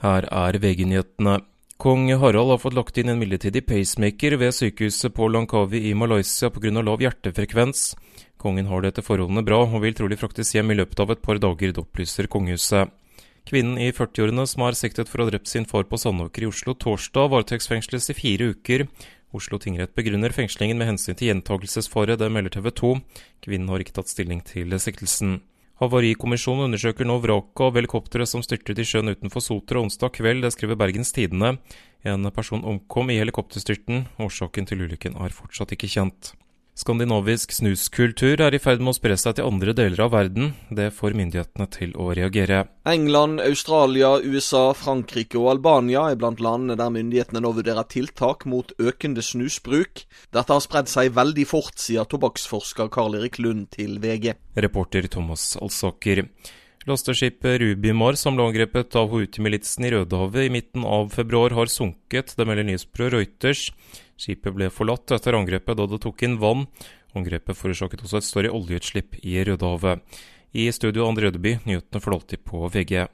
Her er VG-nyhetene. Kong Harald har fått lagt inn en midlertidig pacemaker ved sykehuset på Langkawi i Malaysia pga. lav hjertefrekvens. Kongen har det etter forholdene bra, og vil trolig fraktes hjem i løpet av et par dager, det opplyser kongehuset. Kvinnen i 40-årene som er siktet for å ha drept sin far på Sandåker i Oslo torsdag, varetektsfengsles i fire uker. Oslo tingrett begrunner fengslingen med hensyn til gjentagelsesfare, det melder TV 2. Kvinnen har ikke tatt stilling til siktelsen. Havarikommisjonen undersøker nå vraket av helikopteret som styrtet i sjøen utenfor Sotra onsdag kveld, det skriver Bergens Tidende. En person omkom i helikopterstyrten. Årsaken til ulykken er fortsatt ikke kjent. Skandinavisk snuskultur er i ferd med å spre seg til andre deler av verden. Det får myndighetene til å reagere. England, Australia, USA, Frankrike og Albania er blant landene der myndighetene nå vurderer tiltak mot økende snusbruk. Dette har spredd seg veldig fort, sier tobakksforsker Karl Erik Lund til VG. Reporter Thomas Alsaker. Lasteskipet Rubimar, som ble angrepet av Houthi-militsen i Rødehavet i midten av februar, har sunket. Det melder nyhetsbyrået Reuters. Skipet ble forlatt etter angrepet da det tok inn vann. Angrepet forårsaket også et større oljeutslipp i Rødehavet. I studio André Ødeby, nyhetene du alltid på VG.